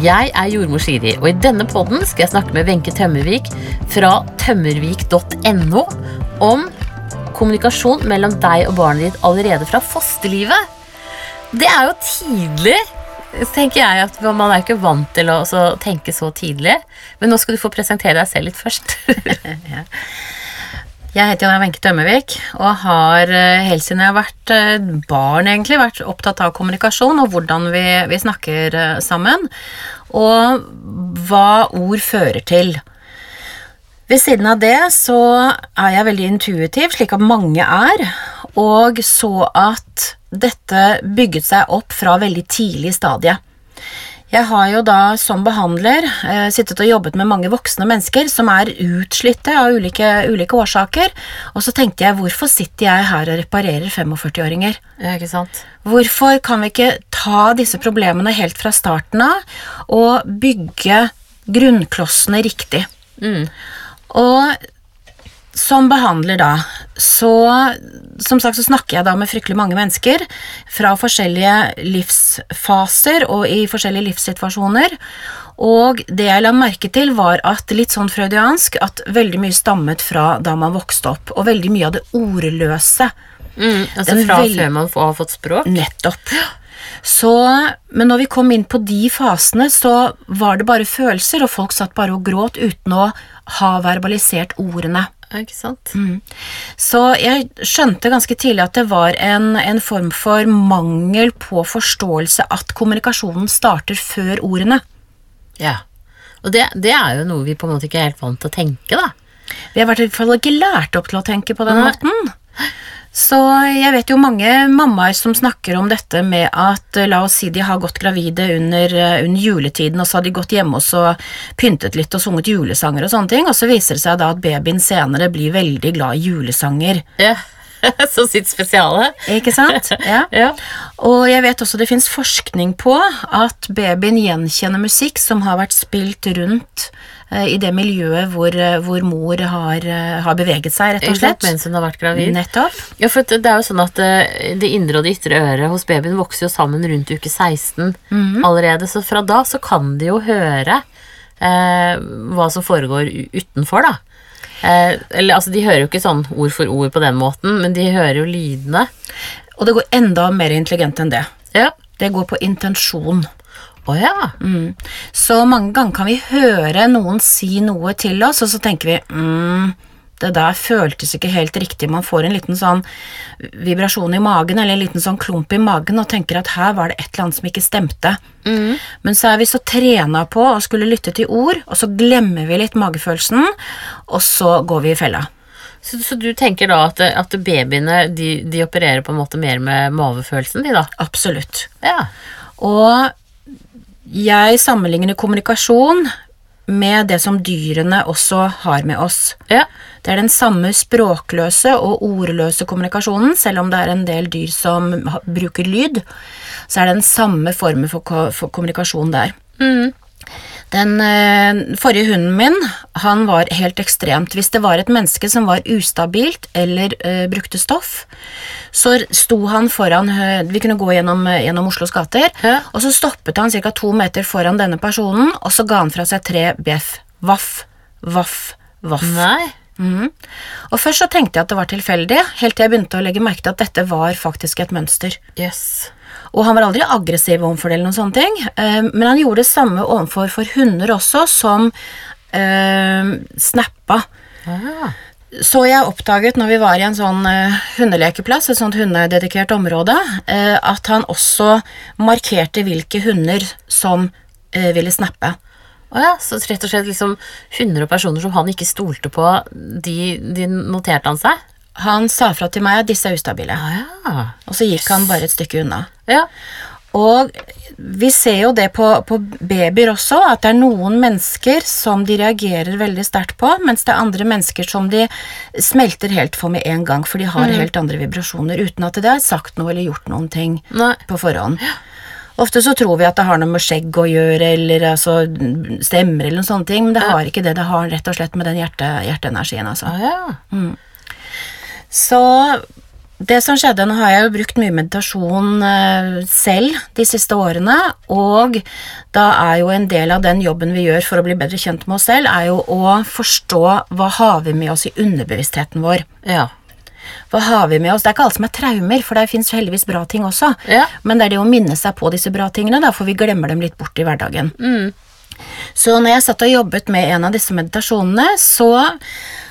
Jeg er jordmor Siri, og i denne podden skal jeg snakke med Wenche Tømmervik fra tømmervik.no om kommunikasjon mellom deg og barnet ditt allerede fra fosterlivet. Det er jo tidlig, tenker jeg. at Man er ikke vant til å tenke så tidlig. Men nå skal du få presentere deg selv litt først. Jeg heter Janne Wenche Tømmervik og har eh, helt siden jeg har vært eh, barn egentlig vært opptatt av kommunikasjon og hvordan vi, vi snakker eh, sammen, og hva ord fører til. Ved siden av det så er jeg veldig intuitiv, slik at mange er, og så at dette bygget seg opp fra veldig tidlig stadie. Jeg har jo da som behandler eh, sittet og jobbet med mange voksne mennesker som er utslitte av ulike, ulike, årsaker, og så tenkte jeg hvorfor sitter jeg her og reparerer 45-åringer? Ikke sant? Hvorfor kan vi ikke ta disse problemene helt fra starten av og bygge grunnklossene riktig? Mm. Og som behandler da, så Som sagt så snakker jeg da med fryktelig mange mennesker fra forskjellige livsfaser og i forskjellige livssituasjoner. Og det jeg la merke til, var at litt sånn freudiansk at veldig mye stammet fra da man vokste opp, og veldig mye av det ordløse. Mm, altså Den fra før man har fått språk? Nettopp. Så, men når vi kom inn på de fasene, så var det bare følelser, og folk satt bare og gråt uten å ha verbalisert ordene. Ikke sant? Så jeg skjønte ganske tidlig at det var en, en form for mangel på forståelse at kommunikasjonen starter før ordene. Ja. Og det, det er jo noe vi på en måte ikke er helt vant til å tenke, da. Vi har i hvert fall ikke lært opp til å tenke på den Nei. måten. Så jeg vet jo mange mammaer som snakker om dette med at eh, la oss si de har gått gravide under, eh, under juletiden, og så har de gått hjemme og så pyntet litt og sunget julesanger og sånne ting, og så viser det seg da at babyen senere blir veldig glad i julesanger. Ja. Så sitt spesiale. Ikke sant? Ja. Ja. Og jeg vet også det fins forskning på at babyen gjenkjenner musikk som har vært spilt rundt i det miljøet hvor, eh, hvor mor har, eh, har beveget seg, rett og slett. Mens hun har vært gravid. Nettopp. Ja, for det er jo sånn at eh, det indre og det ytre øret hos babyen vokser jo sammen rundt uke 16 allerede, så fra da så kan de jo høre eh, hva som foregår utenfor, da. Eh, eller altså, de hører jo ikke sånn ord for ord på den måten, men de hører jo lydene. Og det går enda mer intelligent enn det. Ja. Det går på intensjon. Å ja. Mm. Så mange ganger kan vi høre noen si noe til oss, og så tenker vi mm, det der føltes ikke helt riktig. Man får en liten sånn vibrasjon i magen, eller en liten sånn klump i magen, og tenker at her var det et eller annet som ikke stemte. Men så er vi så trena på å skulle lytte til ord, og så glemmer vi litt magefølelsen, og så går vi i fella. Så, så du tenker da at, at babyene de, de opererer på en måte mer med mavefølelsen, de da? Absolutt. Ja. Og jeg sammenligner kommunikasjon med det som dyrene også har med oss. Ja. Det er den samme språkløse og ordløse kommunikasjonen, selv om det er en del dyr som bruker lyd, så er det den samme formen for, ko- for kommunikasjon der. Den eh, forrige hunden min, han var helt ekstremt. Hvis det var et menneske som var ustabilt eller eh, brukte stoff, så sto han foran eh, Vi kunne gå gjennom, eh, gjennom Oslos gater, og så stoppet han ca. to meter foran denne personen, og så ga han fra seg tre bjeff. Vaff, vaff, vaff. Nei. Mm. Og først så tenkte jeg at det var tilfeldig, helt til jeg begynte å legge merke til at dette var faktisk et mønster. Jøss. Og han var aldri aggressiv overfor det eller noen sånne ting, eh, men han gjorde det samme overfor for hunder også, som eh, snappa. Ah. Så jeg oppdaget når vi var i en sånn eh, hundelekeplass, et sånt hundededikert område, eh, at han også markerte hvilke hunder som eh, ville snappe. Å ja, så rett og slett liksom hunder og personer som han ikke stolte på, de, de noterte han seg? Han sa fra til meg at disse er ustabile, Å ja. og så gikk han bare et stykke unna. Ja. Og vi ser jo det på, på babyer også, at det er noen mennesker som de reagerer veldig sterkt på, mens det er andre mennesker som de smelter helt for med en gang, for de har helt andre vibrasjoner, uten at det er sagt noe eller gjort noen ting Nei. på forhånd. Ofte så tror vi at det har noe med skjegg å gjøre, eller altså, stemmer eller noen sånne ting, men det har ikke det. Det har rett og slett med den hjerte, hjerteenergien, altså. Ah, ja. Så det som skjedde, nå har jeg jo brukt mye meditasjon eh, selv de siste årene, og da er jo en del av den jobben vi gjør for å bli bedre kjent med oss selv, er jo å forstå hva har vi med oss i underbevisstheten vår. Ja. Hva har vi med oss? Det er ikke alt som er traumer, for det fins heldigvis bra ting også. Ja. Men det er det å minne seg på disse bra tingene, da, for vi glemmer dem litt bort i hverdagen. Så når jeg satt og jobbet med en av disse meditasjonene, så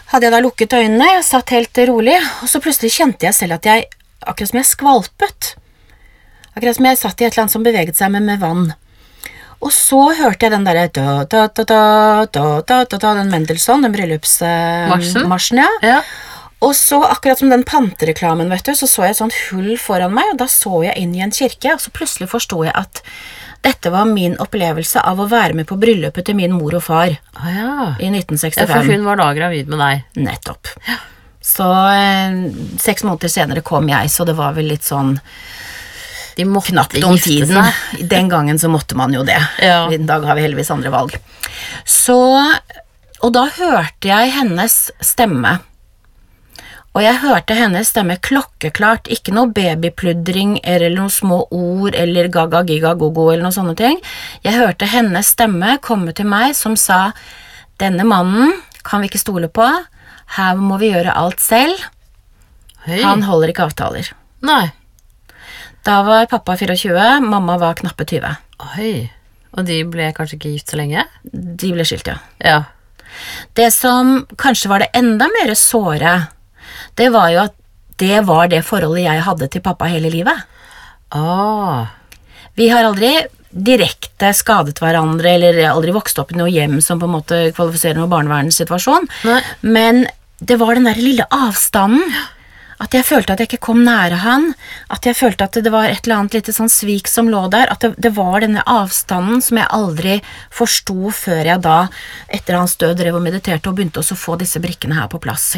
hadde jeg da lukket øynene, jeg satt helt rolig, og så plutselig kjente jeg selv at jeg, akkurat som jeg skvalpet, akkurat som jeg satt i et eller annet som beveget seg, men med vann. Og så hørte jeg den derre da-da-da-da-da-da, den Mendelssohn, den bryllupsmarsjen, ja. ja. Og så, akkurat som den pantereklamen, vet du, så så jeg et sånt hull foran meg, og da så jeg inn i en kirke, og så plutselig forsto jeg at dette var min opplevelse av å være med på bryllupet til min mor og far ah, ja. i ja. For hun var da gravid med deg. Nettopp. Så eh, seks måneder senere kom jeg, så det var vel litt sånn De måtte knapt om tiden. seg. Den gangen så måtte man jo det. Ja. I dag har vi heldigvis andre valg. Så Og da hørte jeg hennes stemme. Og jeg hørte hennes stemme klokkeklart, ikke noe babypludring eller noen små ord eller gaga giga gogo eller noen sånne ting. Jeg hørte hennes stemme komme til meg som sa denne mannen kan vi ikke stole på, her må vi gjøre alt selv, Hei. han holder ikke avtaler. Nei. Da var pappa 24, mamma var knappe 20. Oi. Og de ble kanskje ikke gift så lenge? De ble skilt, ja. Ja. Det som kanskje var det enda mer såre, det var jo at det var det forholdet jeg hadde til pappa hele livet. Ah. Vi har aldri direkte skadet hverandre, eller aldri vokst opp i noe hjem som på en måte kvalifiserer noen barnevernssituasjon, men det var den der lille avstanden. At jeg følte at jeg ikke kom nære han, at jeg følte at det var et eller annet lite sånn svik som lå der, at det, det var denne avstanden som jeg aldri forsto før jeg da, etter hans død, drev og mediterte og begynte å få disse brikkene her på plass.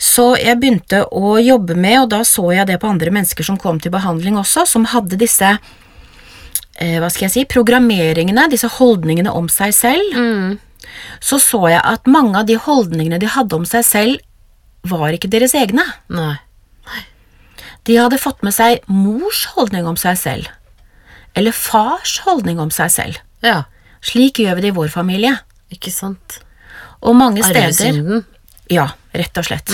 Så jeg begynte å jobbe med, og da så jeg det på andre mennesker som kom til behandling også, som hadde disse eh, hva skal jeg si, programmeringene, disse holdningene om seg selv. Så så jeg at mange av de holdningene de hadde om seg selv, var ikke deres egne. Nei. De hadde fått med seg mors holdning om seg selv, eller fars holdning om seg selv. Ja. Slik gjør vi det i vår familie. Ikke sant? Og mange steder. Ja, rett og slett.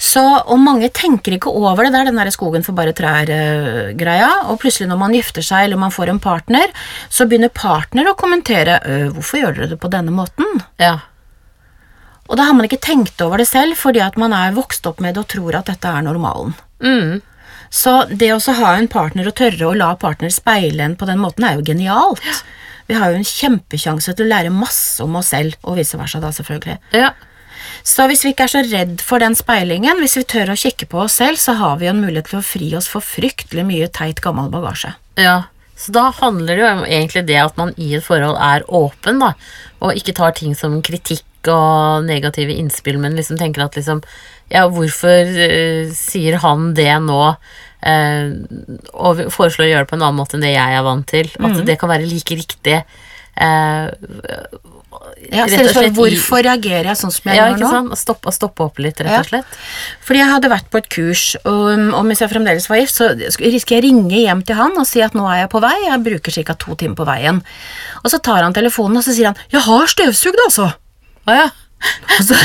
Så, og mange tenker ikke over det der, den der skogen for bare trær-greia, og plutselig når man gifter seg eller man får en partner, så begynner partner å kommentere «Øh, 'Hvorfor gjør dere det på denne måten?' Ja. Og da har man ikke tenkt over det selv, fordi at man er vokst opp med det og tror at dette er normalen. Mm. Så det å ha en partner og tørre å la partner speile en på den måten, er jo genialt. Vi har jo en kjempekjanse til å lære masse om oss selv, og vice versa, da, selvfølgelig. Ja. Så hvis vi ikke er så redd for den speilingen, hvis vi tør å kikke på oss selv, så har vi jo en mulighet til å fri oss for fryktelig mye teit, gammel bagasje. Ja, så da handler det jo om egentlig det at man i et forhold er åpen, da, og ikke tar ting som kritikk og negative innspill, men liksom tenker at liksom Ja, hvorfor uh, sier han det nå, Uh, og foreslår å gjøre det på en annen måte enn det jeg er vant til? At det kan være like riktig. Uh, Ja, rett og slett hvorfor reagerer jeg sånn som jeg ja, gjør nå? Sånn? Stoppe, stoppe opp litt, rett og slett. Fordi jeg hadde vært på et kurs, og, og mens jeg fremdeles var gift, så risker jeg å ringe hjem til han og si at nå er jeg på vei, jeg bruker ca. to timer på veien. Og så tar han telefonen, og så sier han 'jeg har støvsugd', altså. Å ja. Og så,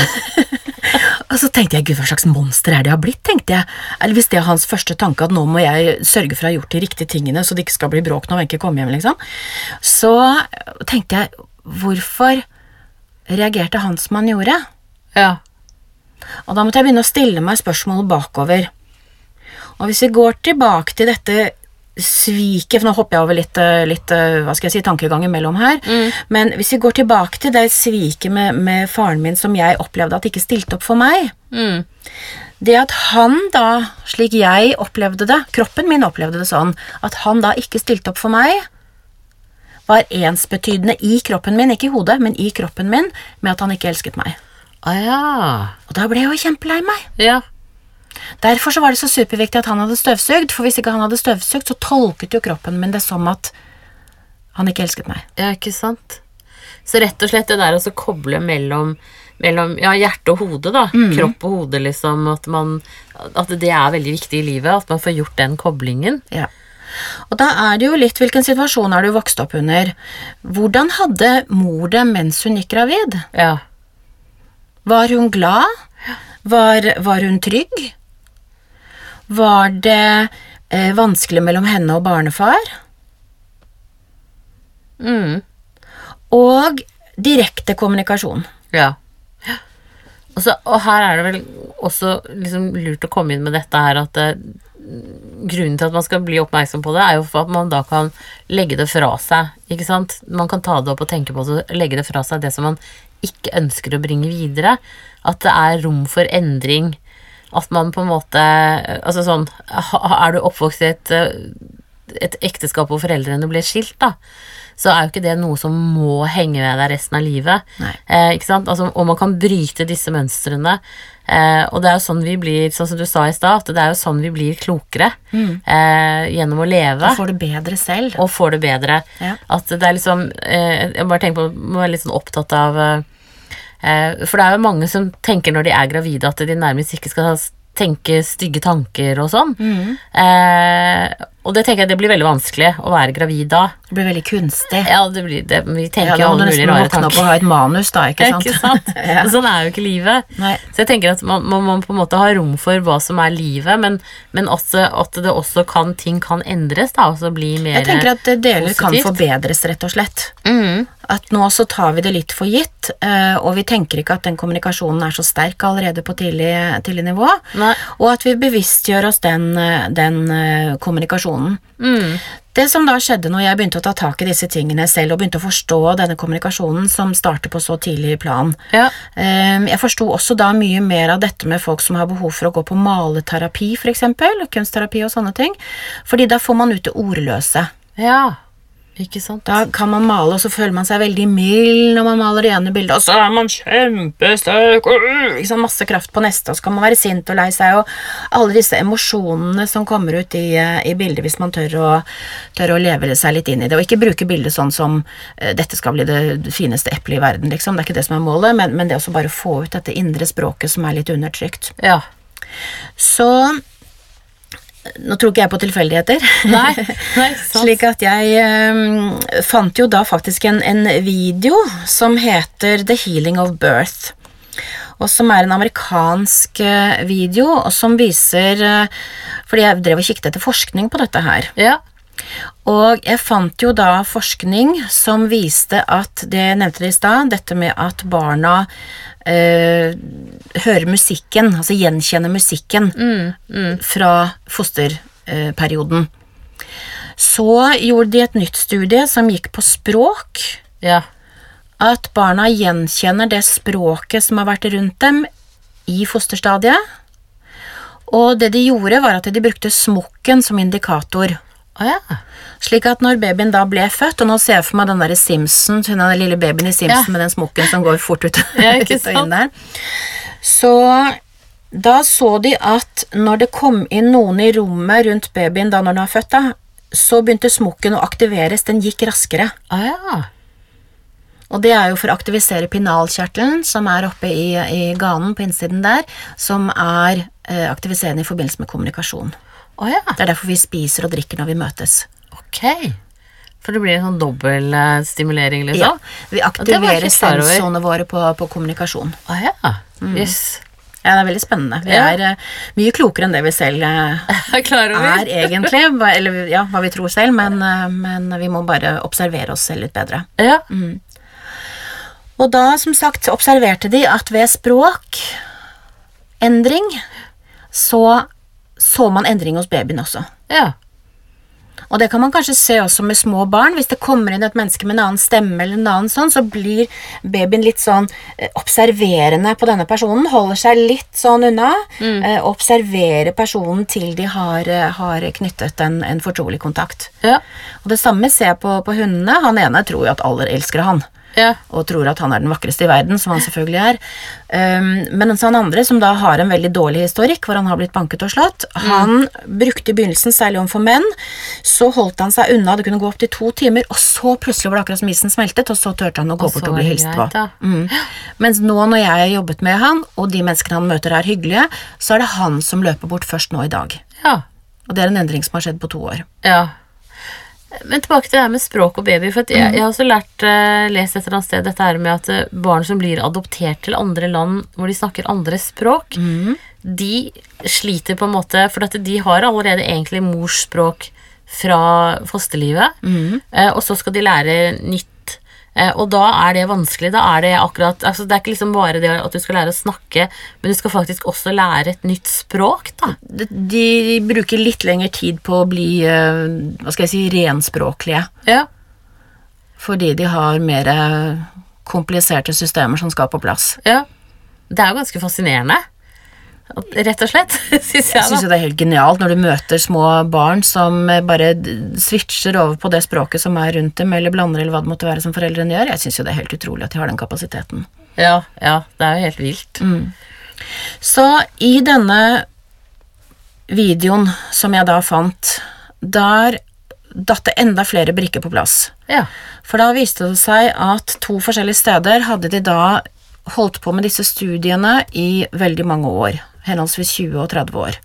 og så tenkte jeg, gud, hva slags monster er det jeg har blitt, tenkte jeg. Eller hvis det er hans første tanke, at nå må jeg sørge for å ha gjort de riktige tingene, så det ikke skal bli bråk når Wenche kommer hjem, liksom. Så tenkte jeg, hvorfor reagerte han som han gjorde? Ja. Og da måtte jeg begynne å stille meg spørsmålet bakover. Og hvis vi går tilbake til dette sviket, for nå hopper jeg over litt, eh, litt eh, hva skal jeg si, tankegang imellom her, men hvis vi går tilbake til det sviket med, med faren min som jeg opplevde at ikke stilte opp for meg, Mm. det at han da, slik jeg opplevde det, kroppen min opplevde det sånn, at han da ikke stilte opp for meg, var ensbetydende i kroppen min, ikke i hodet, men i kroppen min, med at han ikke elsket meg. Ah, ja. Og da ble jeg jo kjempelei meg. Ja. Derfor så var det så superviktig at han hadde støvsugd, for hvis ikke han hadde støvsugd, så tolket jo kroppen min det som at han ikke elsket meg. Ja, ikke sant? Så rett og slett det der å koble mellom mellom ja, hjerte og hode, da. Kropp og hode, liksom. At, man, at det er veldig viktig i livet. At man får gjort den koblingen. Ja. Og da er det jo litt hvilken situasjon er du vokst opp under. Hvordan hadde mor det mens hun gikk gravid? Ja. Var hun glad? Var, var hun trygg? Var det eh, vanskelig mellom henne og barnefar? Mm. Og direkte kommunikasjon. Ja. Og, så, og her er det vel også liksom lurt å komme inn med dette her at eh, grunnen til at man skal bli oppmerksom på det, er jo for at man da kan legge det fra seg. ikke sant? Man kan ta det opp og tenke på det og legge det fra seg, det som man ikke ønsker å bringe videre. At det er rom for endring. At man på en måte Altså sånn Er du oppvokst i et, eh, et ekteskap hvor foreldrene ble skilt, da, så er jo ikke det noe som må henge ved deg resten av livet. Eh, ikke sant? Altså, og man kan bryte disse mønstrene. Eh, og det er jo sånn vi blir, sånn som du sa i stad, at det er jo sånn vi blir klokere eh, gjennom å leve. Og Får det bedre selv. Og får det bedre. Ja. At det er liksom eh, Jeg bare tenker på må være litt sånn opptatt av eh, eh, For det er jo mange som tenker når de er gravide, at de nærmest ikke skal tenke stygge tanker og sånn. Eh, og det tenker jeg det blir veldig vanskelig å være gravid da. Det blir veldig kunstig. Ja, det blir det. Vi tenker ja, alle mulige rare våkne opp og ha et manus, da, ikke sant? Ikke sant? ja. Sånn er jo ikke livet. Nei. Så jeg tenker at man, man på en måte ha rom for hva som er livet, men, men også at det også kan, ting kan endres, da, og så bli mer Jeg tenker at deler kan forbedres, rett og slett. mm, At nå så tar vi det litt for gitt, eh, og vi tenker ikke at den kommunikasjonen er så sterk allerede på tidlig, tidlig nivå. Nei. Og at vi bevisstgjør oss den, eh, den eh, kommunikasjonen. mm, Det som da skjedde når jeg begynte å ta tak i disse tingene selv, og begynte å forstå denne kommunikasjonen som starter på så tidlig plan Ja. Jeg forsto også da mye mer av dette med folk som har behov for å gå på maleterapi, eksempel, kunstterapi og sånne ting, fordi da får man ut det ordløse. ja. Ikke sant? Da kan man male, og så føler man seg veldig mild når man maler det ene bildet, og så er man kjempesterk, og øh, ikke sant, masse kraft på neste, og så kan man være sint og lei seg, og alle disse emosjonene som kommer ut i, eh, i bildet hvis man tør å, tør å leve seg litt inn i det, og ikke bruke bildet sånn som eh, dette skal bli det fineste eplet i verden, liksom, det er ikke det som er målet, men, men det å også bare få ut dette indre språket som er litt undertrykt. Ja. Så nå tror ikke jeg på tilfeldigheter. Nei, nei. Slik at jeg um, fant jo da faktisk en, en video som heter The Healing of Birth. Og som er en amerikansk eh, video, og som viser eh, Fordi jeg drev og kikket etter forskning på dette her. Ja. Og jeg fant jo da forskning som viste at det nevnte det i stad, dette med at barna eh, hører musikken, altså gjenkjenner musikken fra fosterperioden. Så gjorde de et nytt studie som gikk på språk. Ja. At barna gjenkjenner det språket som har vært rundt dem i fosterstadiet. Og det de gjorde, var at de brukte smokken som indikator. Å ja. Slik at når babyen da ble født, og nå ser jeg for meg den der Simpson, den lille babyen i Simpson Ja. med den smokken som går fort ut, Ja, ut og inn der. Så da så de at når det kom inn noen i rommet rundt babyen da når den var født, da, så begynte smokken å aktiveres, den gikk raskere. Å ja. Og det er jo for å aktivisere pinalkjertelen, som er oppe i, i ganen på innsiden der, som er eh, aktiviserende i forbindelse med kommunikasjon. Å ja. Det er derfor vi spiser og drikker når vi møtes. Ok. For det blir en sånn dobbeltstimulering, liksom? stimulering, Ja, liksom? vi aktiverer sensorene våre på, på kommunikasjon. Å ja. Jøss. Ja, det er veldig spennende. Vi Ja. er eh, mye klokere enn det vi selv uh, er egentlig. Eller ja, hva vi tror selv, men, uh, men vi må bare observere oss selv litt bedre. Ja. Og da, som sagt, observerte de at ved språkendring så så man endring hos babyen også. Ja. Og det kan man kanskje se også med små barn. Hvis det kommer inn et menneske med en annen stemme, eller en annen sånn, så blir babyen litt sånn eh, observerende på denne personen. Holder seg litt sånn unna. eh, og observerer personen til de har, eh, har knyttet en, en fortrolig kontakt. Ja. Og det samme ser jeg på, på hundene. Han ene tror jo at alle elsker han. Ja. og tror at han er den vakreste i verden, som han selvfølgelig er. Um, mens han andre, som da har en veldig dårlig historikk, hvor han har blitt banket og slått, han brukte i begynnelsen, særlig overfor menn, så holdt han seg unna, det kunne gå opp til to timer, og så plutselig var det akkurat som isen smeltet, og så turte han å gå Og bort og bli hilst på. Mm. Mens nå når jeg har jobbet med han, og de menneskene han møter er hyggelige, så er det han som løper bort først nå i dag. Ja. Og det er en endring som har skjedd på to år. ja. Men tilbake til det her med språk og baby. For jeg, jeg har også lært, eh, lest et eller annet sted dette her med at eh, barn som blir adoptert til andre land hvor de snakker andre språk, de sliter på en måte For at de har allerede egentlig morsspråk fra fosterlivet, eh, og så skal de lære nytt. Eh, og da er det vanskelig. Da er det akkurat altså Det er ikke liksom bare det at du skal lære å snakke, men du skal faktisk også lære et nytt språk, da. De, de bruker litt lengre tid på å bli, eh, hva skal jeg si, renspråklige. Ja. Fordi de har mer kompliserte systemer som skal på plass. Ja. Det er jo ganske fascinerende. Rett og slett, syns Jeg jeg. syns det er helt genialt når du møter små barn som eh, bare switcher over på det språket som er rundt dem, eller blander eller hva det måtte være som foreldrene gjør. Jeg syns jo det er helt utrolig at de har den kapasiteten. Ja, ja, det er jo helt vilt. Så i denne videoen som jeg da fant, der datt det enda flere brikker på plass. Ja. For da viste det seg at to forskjellige steder hadde de da holdt på med disse studiene i veldig mange år. Henholdsvis 20 og 30 år.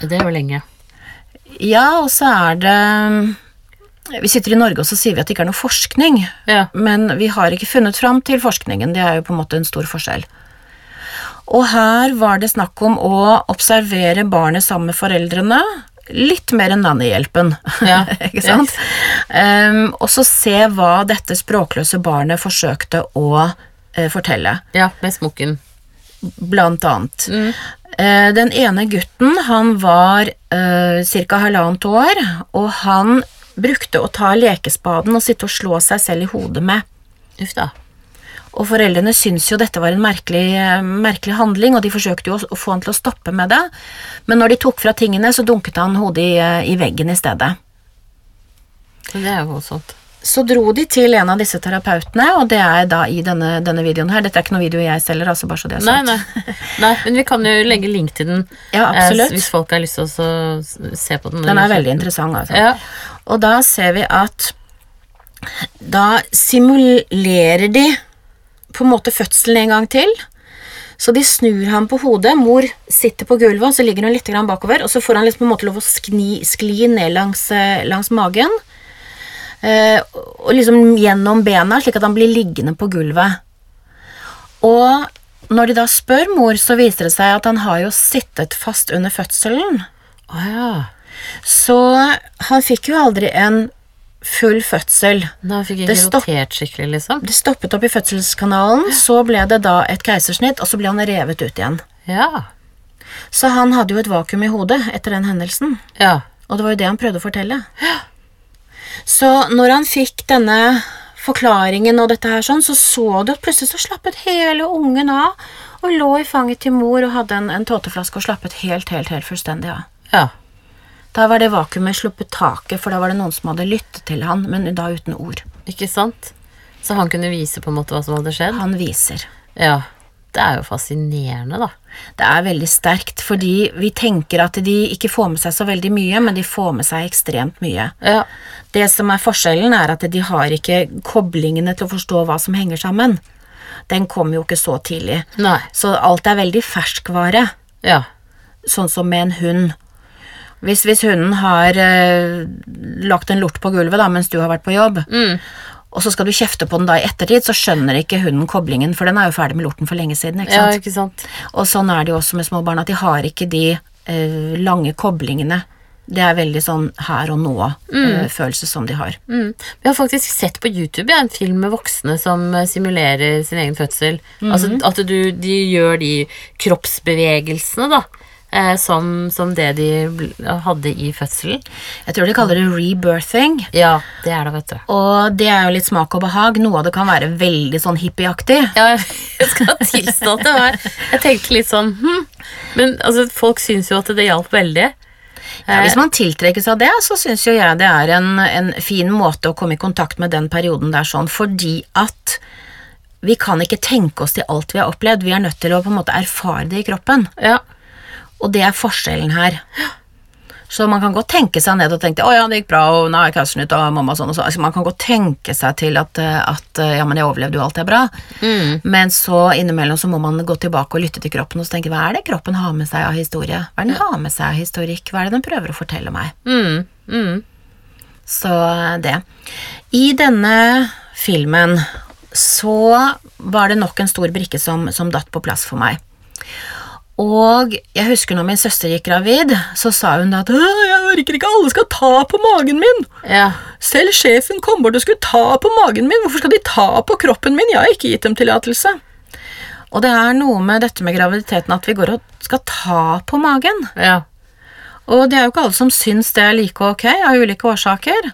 Det er jo lenge. Ja, og så er det Vi sitter i Norge og så sier vi at det ikke er noe forskning. Ja. Men vi har ikke funnet fram til forskningen. Det er jo på en måte en stor forskjell. Og her var det snakk om å observere barnet sammen med foreldrene. Litt mer enn nannyhjelpen, Ja, ikke sant? Um, og så se hva dette språkløse barnet forsøkte å uh, fortelle, ja, med smokken. Blant annet. Mm. den ene gutten, han var uh, ca. halvannet år, og han brukte å ta lekespaden og sitte og slå seg selv i hodet med. Uff da. Og foreldrene syntes jo dette var en merkelig, eh, merkelig handling, og de forsøkte jo å, få han til å stoppe med det. Men når de tok fra tingene, så dunket han hodet i, eh, i veggen i stedet. Det er jo voldsomt. Så dro de til en av disse terapeutene, og det er da i denne, denne videoen her. Dette er ikke noe video jeg selger, altså bare så det er Nei, sagt. nei. nei. Men vi kan jo legge link til den Ja, eh, absolutt. hvis folk har lyst til å se på den. Den er veldig interessant, altså. Ja. Og da ser vi at da simulerer de på en måte fødselen en gang til. Så de snur ham på hodet. Mor sitter på gulvet, og så ligger hun litt bakover. Og så får han liksom på en måte lov å skni, skli ned langs, eh, langs magen. Eh, og liksom gjennom bena, slik at han blir liggende på gulvet. Og når de da spør mor, så viser det seg at han har jo sittet fast under fødselen. Oh, ja. Så han fikk jo aldri en full fødsel. Da fikk ikke rotert skikkelig, liksom. Det stoppet opp i fødselskanalen, så ble det da et keisersnitt, og så ble han revet ut igjen. Ja. Så han hadde jo et vakuum i hodet etter den hendelsen, Ja. og det var jo det han prøvde å fortelle. Så når han fikk denne forklaringen og dette her sånn, så så du at plutselig så slappet hele ungen av, og lå i fanget til mor og hadde en, en tåteflaske og slappet helt, helt, helt fullstendig av. Ja. Da var det vakuumet sluppet taket, for da var det noen som hadde lyttet til han, men da uten ord. Ikke sant? Så han kunne vise på en måte hva som hadde skjedd? Han viser. Ja. Det er jo fascinerende, da. Det er veldig sterkt, fordi vi tenker at de ikke får med seg så veldig mye, men de får med seg ekstremt mye. Ja. Det som er forskjellen, er at de har ikke koblingene til å forstå hva som henger sammen. Den kom jo ikke så tidlig. Nei. Så alt er veldig ferskvare, Ja. sånn som med en hund. Hvis, hvis hunden har øh, lagt en lort på gulvet da, mens du har vært på jobb, og så skal du kjefte på den da i ettertid, så skjønner ikke hunden koblingen, for den er jo ferdig med lorten for lenge siden. ikke ja, ikke sant? Og sånn er det jo også med små barn, at de har ikke de uh, lange koblingene. Det er veldig sånn her og nå-følelse som de har. Mm. Vi har faktisk sett på YouTube ja, en film med voksne som eh, simulerer sin egen fødsel. Altså at du, de gjør de kroppsbevegelsene, da. Eh, som, som det de hadde i fødselen. Jeg tror de kaller det rebirthing. Ja, det er det, vet du. Og det er jo litt smak og behag. Noe av det kan være veldig sånn hippieaktig. Ja, jeg skal tilstå at det var Jeg tenkte litt sånn hm. Men altså, folk syns jo at det hjalp veldig. Ja, hvis man tiltrekkes av det, så syns jo jeg det er en, en fin måte å komme i kontakt med den perioden der sånn, fordi at vi kan ikke tenke oss til alt vi har opplevd, vi er nødt til å på en måte erfare det i kroppen. Ja. Og det er forskjellen her. Så man kan godt tenke seg ned og tenke å ja, det gikk bra, og nei, Keisersnitt og mamma sånn og sånn. Altså, man kan godt tenke seg til at, eh, at eh, ja, men jeg overlevde jo, alt er bra. Mm. Men så innimellom så må man gå tilbake og lytte til kroppen og så tenke hva er det kroppen har med seg av historie? Hva er det den har med seg av historikk? Hva er det den prøver å fortelle meg? Mm. Mm. Så det. I denne filmen så var det nok en stor brikke som, som datt på plass for meg. Og jeg husker når min søster gikk gravid, så sa hun at jeg orker ikke, alle skal ta på magen min. Ja. Selv sjefen kom bort og skulle ta på magen min, hvorfor skal de ta på kroppen min, jeg har ikke gitt dem tillatelse. Og det er noe med dette med graviditeten at vi går og skal ta på magen. Ja. Og det er jo ikke alle som syns det er like ok, av ulike årsaker.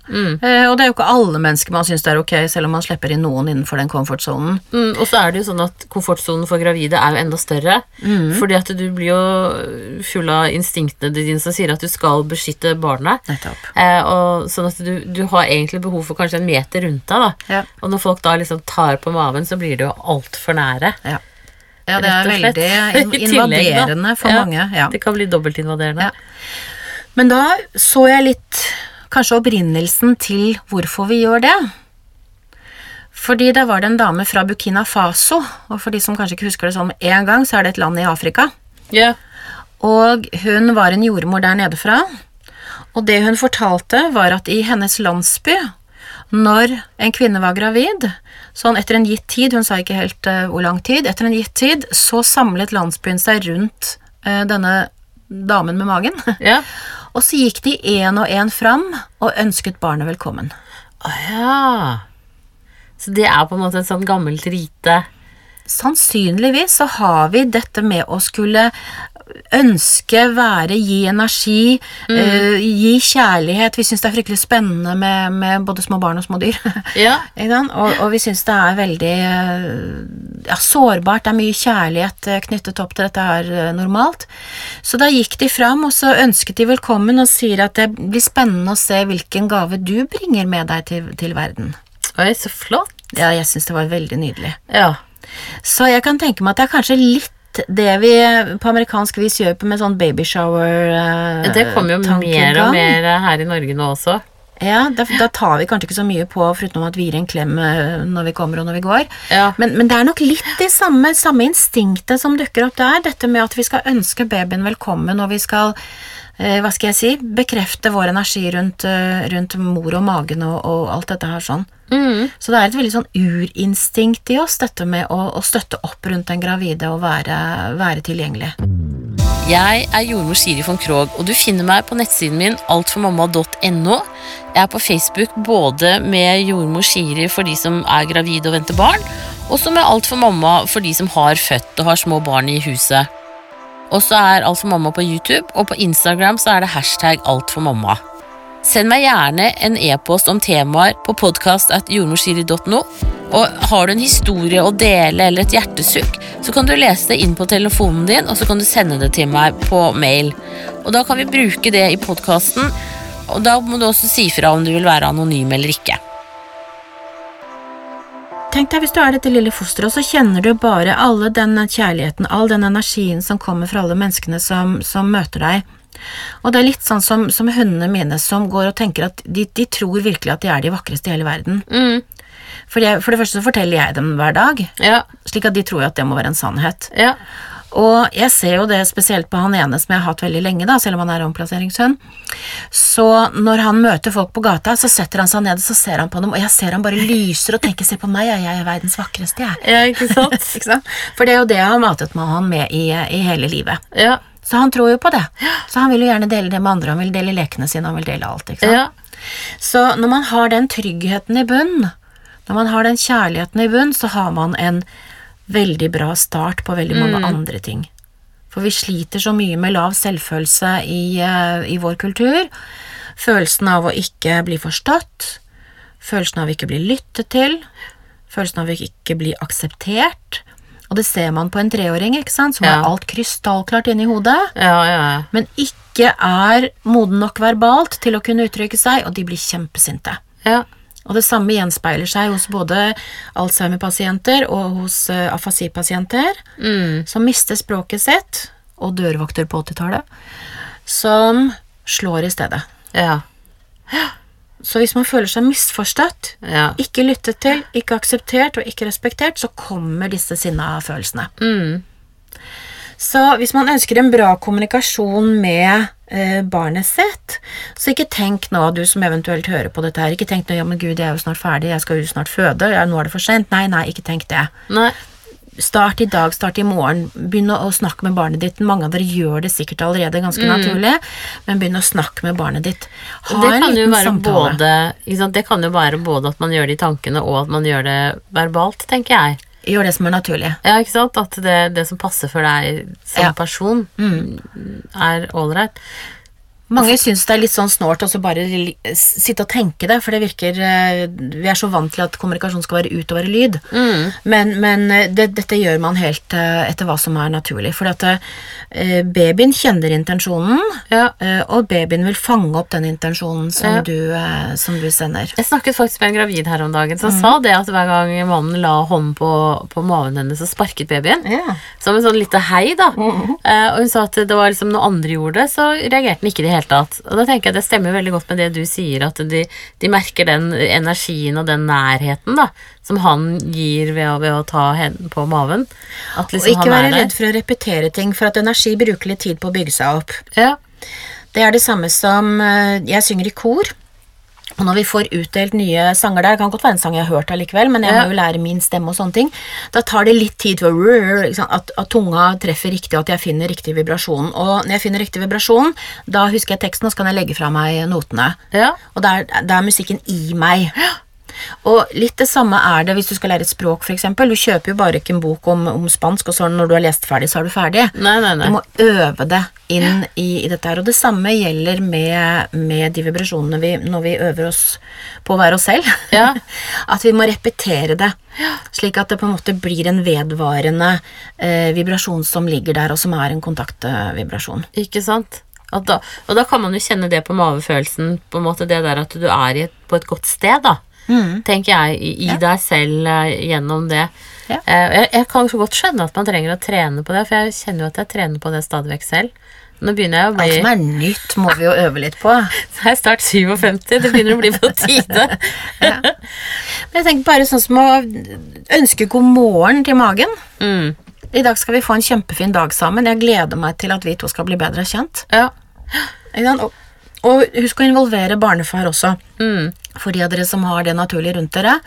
Eh, og det er jo ikke alle mennesker man syns det er ok, selv om man slipper inn noen innenfor den komfortsonen. Mm, og så er det jo sånn at komfortsonen for gravide er jo enda større. Fordi at du blir jo full av instinktene dine som sier at du skal beskytte barnet. Eh, og sånn at du, du har egentlig behov for kanskje en meter rundt deg. da Ja. Og når folk da liksom tar på maven, så blir det jo altfor nære. Ja. Ja, det er veldig in- invaderende for Ja, mange. Ja. Det kan bli dobbeltinvaderende. Ja. Men da så jeg litt kanskje opprinnelsen til hvorfor vi gjør det. Fordi der var det en dame fra Burkina Faso, og for de som kanskje ikke husker det sånn med en gang, så er det et land i Afrika. Ja. Og hun var en jordmor der nede fra. Og det hun fortalte, var at i hennes landsby, når en kvinne var gravid, sånn etter en gitt tid, hun sa ikke helt uh, hvor lang tid, etter en gitt tid, så samlet landsbyen seg rundt uh, denne damen med magen. Ja. Og så gikk de én og én fram og ønsket barnet velkommen. Å ja. Så det er på en måte et sånn gammelt rite. Sannsynligvis så har vi dette med å skulle ønske, være, gi energi, eh, gi kjærlighet. Vi syns det er fryktelig spennende med, med både små barn og små dyr. Ja. Og, og vi syns det er veldig eh, ja, sårbart. Det er mye kjærlighet eh, knyttet opp til dette her normalt. Så da gikk de fram, og så ønsket de velkommen og sier at det blir spennende å se hvilken gave du bringer med deg til, til verden. Oi, så flott. Ja, jeg syns det var veldig nydelig. Ja. Så jeg kan tenke meg at det er kanskje litt det vi på amerikansk vis gjør med sånn babyshower eh, Det kommer jo mer og mer her i Norge nå også. Ja, da, da tar vi kanskje ikke så mye på, foruten at vi gir en klem eh, når vi kommer og når vi går. Ja. Men, men det er nok litt det samme, samme instinktet som dukker opp der. Dette med at vi skal ønske babyen velkommen, og vi skal hva skal jeg si, bekrefte vår energi rundt, eh, rundt mor og magen og, og alt dette her sånn. Mm. Så det er et veldig sånn urinstinkt i oss, dette med å, å støtte opp rundt den gravide og være, være tilgjengelig. Jeg er jordmor Siri von Krogh, og du finner meg på nettsiden min altformamma.no. Jeg er på Facebook både med jordmor Siri for de som er gravide og venter barn, og så med Alt for mamma for de som har født og har små barn i huset. Og så er Alt for mamma på YouTube, og på Instagram så er det hashtag Alt for mamma. Send meg gjerne en e-post om temaer på podkast.jordmorsiri.no. Og har du en historie å dele eller et hjertesukk, så kan du lese det inn på telefonen din, og så kan du sende det til meg på mail. Og da kan vi bruke det i podkasten, og da må du også si fra om du vil være anonym eller ikke. Tenk deg hvis du er dette lille fosteret, og så kjenner du bare alle den kjærligheten, all den energien som kommer fra alle menneskene som, som møter deg. Og det er litt sånn som, som hundene mine som går og tenker at de, de tror virkelig at de er de vakreste i hele verden. For, jeg, for det første så forteller jeg dem hver dag, Ja, slik at de tror at det må være en sannhet. ja, Og jeg ser jo det spesielt på han ene som jeg har hatt veldig lenge, da, selv om han er omplasseringshund. Så når han møter folk på gata, så setter han seg ned og så ser han på dem, og jeg ser han bare lyser og tenker 'se på meg, jeg er verdens vakreste', jeg. ja ikke sant? Ikke sant? For det er jo det jeg har matet med han med i, i hele livet. Ja, Så han tror jo på det. Så han vil jo gjerne dele det med andre, han vil dele lekene sine, han vil dele alt. ikke sant? ja, Så når man har den tryggheten i bunn, når man har den kjærligheten i bunn, så har man en veldig bra start på veldig mange andre ting. For vi sliter så mye med lav selvfølelse i, eh, i vår kultur. Følelsen av å ikke bli forstått, følelsen av å ikke bli lyttet til, følelsen av å ikke bli akseptert. Og det ser man på en treåring, ikke sant, som Ja. har alt krystallklart inni hodet, Ja, ja, ja. men ikke er moden nok verbalt til å kunne uttrykke seg, og de blir kjempesinte. Og det samme gjenspeiler seg hos både Alzheimer-pasienter og hos uh, afasipasienter, som mister språket sitt, og dørvokter på 80-tallet, som slår i stedet. ja. Så hvis man føler seg misforstått, ja. ikke lyttet til, ikke akseptert og ikke respektert, så kommer disse sinna følelsene. Mm. Så hvis man ønsker en bra kommunikasjon med eh, barnet sitt, så ikke tenk nå, du som eventuelt hører på dette her, ikke tenk nå ja, men gud, jeg er jo snart ferdig, jeg skal jo snart føde, ja, nå er det for sent. Nei, nei, ikke tenk det. Nei. Start i dag, start i morgen. Begynn å snakke med barnet ditt. Mange av dere gjør det sikkert allerede, ganske naturlig, men begynn å snakke med barnet ditt. Ha det en liten samtale. både? Det kan jo være både at man gjør det i tankene, og at man gjør det verbalt, tenker jeg. Gjør det som er naturlig. Ja, ikke sant? At det, det som passer for deg som Ja. person, er ålreit. Mange syns det er litt sånn snålt å bare sitte og tenke det, for det virker eh, Vi er så vant til at kommunikasjon skal være ut og være lyd. Men, men eh, det, dette gjør man helt eh, etter hva som er naturlig. For at babyen kjenner intensjonen, Ja. og babyen vil fange opp den intensjonen som, Ja. du, som du sender. Jeg snakket faktisk med en gravid her om dagen Mm. som sa det at hver gang mannen la hånden på, på maven hennes og sparket babyen, Ja. som en sånn lite hei, da. Eh, og hun sa at det var liksom når andre gjorde det, så reagerte han ikke i det hele tatt. Og da tenker jeg at det stemmer veldig godt med det du sier, at de, de merker den energien og den nærheten da, som han gir ved å, ved å ta henne på maven. At Og liksom ikke han være der. redd for å repetere ting, for at energi bruker litt tid på å bygge seg opp. Ja. Det er det samme som eh, Jeg synger i kor. Og når vi får utdelt nye sanger der, det kan godt være en sang jeg har hørt allikevel, men jeg Ja. må jo lære min stemme og sånne ting, da tar det litt tid for at, at tunga treffer riktig, og at jeg finner riktig vibrasjon. Og når jeg finner riktig vibrasjon, da husker jeg teksten, og så kan jeg legge fra meg notene. Ja. Og da er, da er musikken i meg. Og litt det samme er det hvis du skal lære et språk, f.eks. Du kjøper jo bare ikke en bok om, om spansk, og så når du har lest ferdig, så er du ferdig. Nei, nei, nei. Du må øve det inn i, i dette her. Og det samme gjelder med, med de vibrasjonene vi når vi øver oss på å være oss selv. Ja. At vi må repetere det, slik at det på en måte blir en vedvarende eh, vibrasjon som ligger der, og som er en kontaktvibrasjon. Ikke sant? Da, og da kan man jo kjenne det på mavefølelsen, på en måte det der at du er i et, på et godt sted, da. Tenker jeg, i, i deg selv eh, gjennom det. Ja. Eh, jeg, jeg kan så godt skjønne at man trenger å trene på det, for jeg kjenner jo at jeg trener på det stadig vekk selv. Nå begynner jeg å bli Alt som er nytt, må vi jo øve litt på. Så er jeg snart 57, det begynner å bli på tide. Men jeg tenker bare sånn som å ønske god morgen til magen. mm. I dag skal vi få en kjempefin dag sammen. Jeg gleder meg til at vi to skal bli bedre kjent. Ja. Og, og husk å involvere barnefar også. Mm. For de av dere som har det naturlig rundt dere,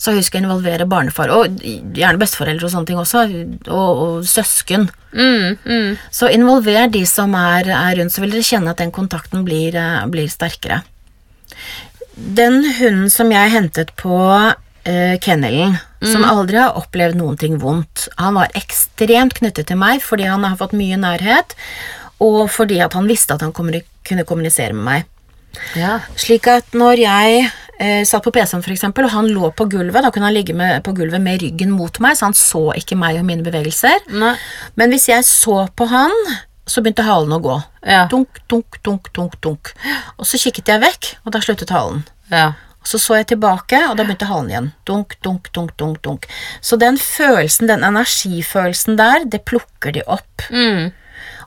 så husk å involvere barnefar. Og gjerne besteforeldre og sånne ting også. Og, og søsken. Mm, mm. Så involver de som er, er rundt, så vil dere kjenne at den kontakten blir, eh, blir sterkere. Den hunden som jeg hentet på uh, kennelen, som aldri har opplevd noen ting vondt, han var ekstremt knyttet til meg fordi han har fått mye nærhet, og fordi at han visste at han kunne kommunisere med meg. Ja. Slik at når jeg eh, satt på PC-en eksempel, og han lå på gulvet, da kunne han ligge med, på gulvet med ryggen mot meg, så han så ikke meg og mine bevegelser. Nei. Men hvis jeg så på han, så begynte halen å gå. Ja. Dunk, dunk, dunk, dunk, dunk. Og så kikket jeg vekk, og da sluttet halen. Ja. Så så jeg tilbake, og da begynte halen igjen. Dunk, dunk, dunk, dunk, dunk. Så den følelsen, den energifølelsen der, det plukker de opp. Mm.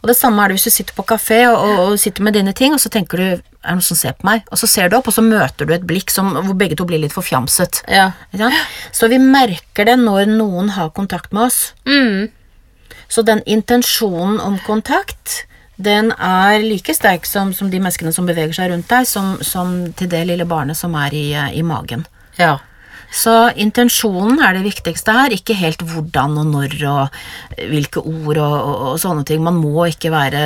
Og det samme er det hvis du sitter på kafé og, og, og sitter med dine ting, og så tenker du er det noen som ser på meg? Og så ser du opp, og så møter du et blikk som, hvor begge to blir litt forfjamset. Ja. Så vi merker det når noen har kontakt med oss. Mm. Så den intensjonen om kontakt, den er like sterk som, som de menneskene som beveger seg rundt deg, som, som til det lille barnet som er i, eh, i magen. Ja. Så intensjonen er det viktigste her, ikke helt hvordan og når og hvilke ord og, og, og sånne ting. Man må ikke være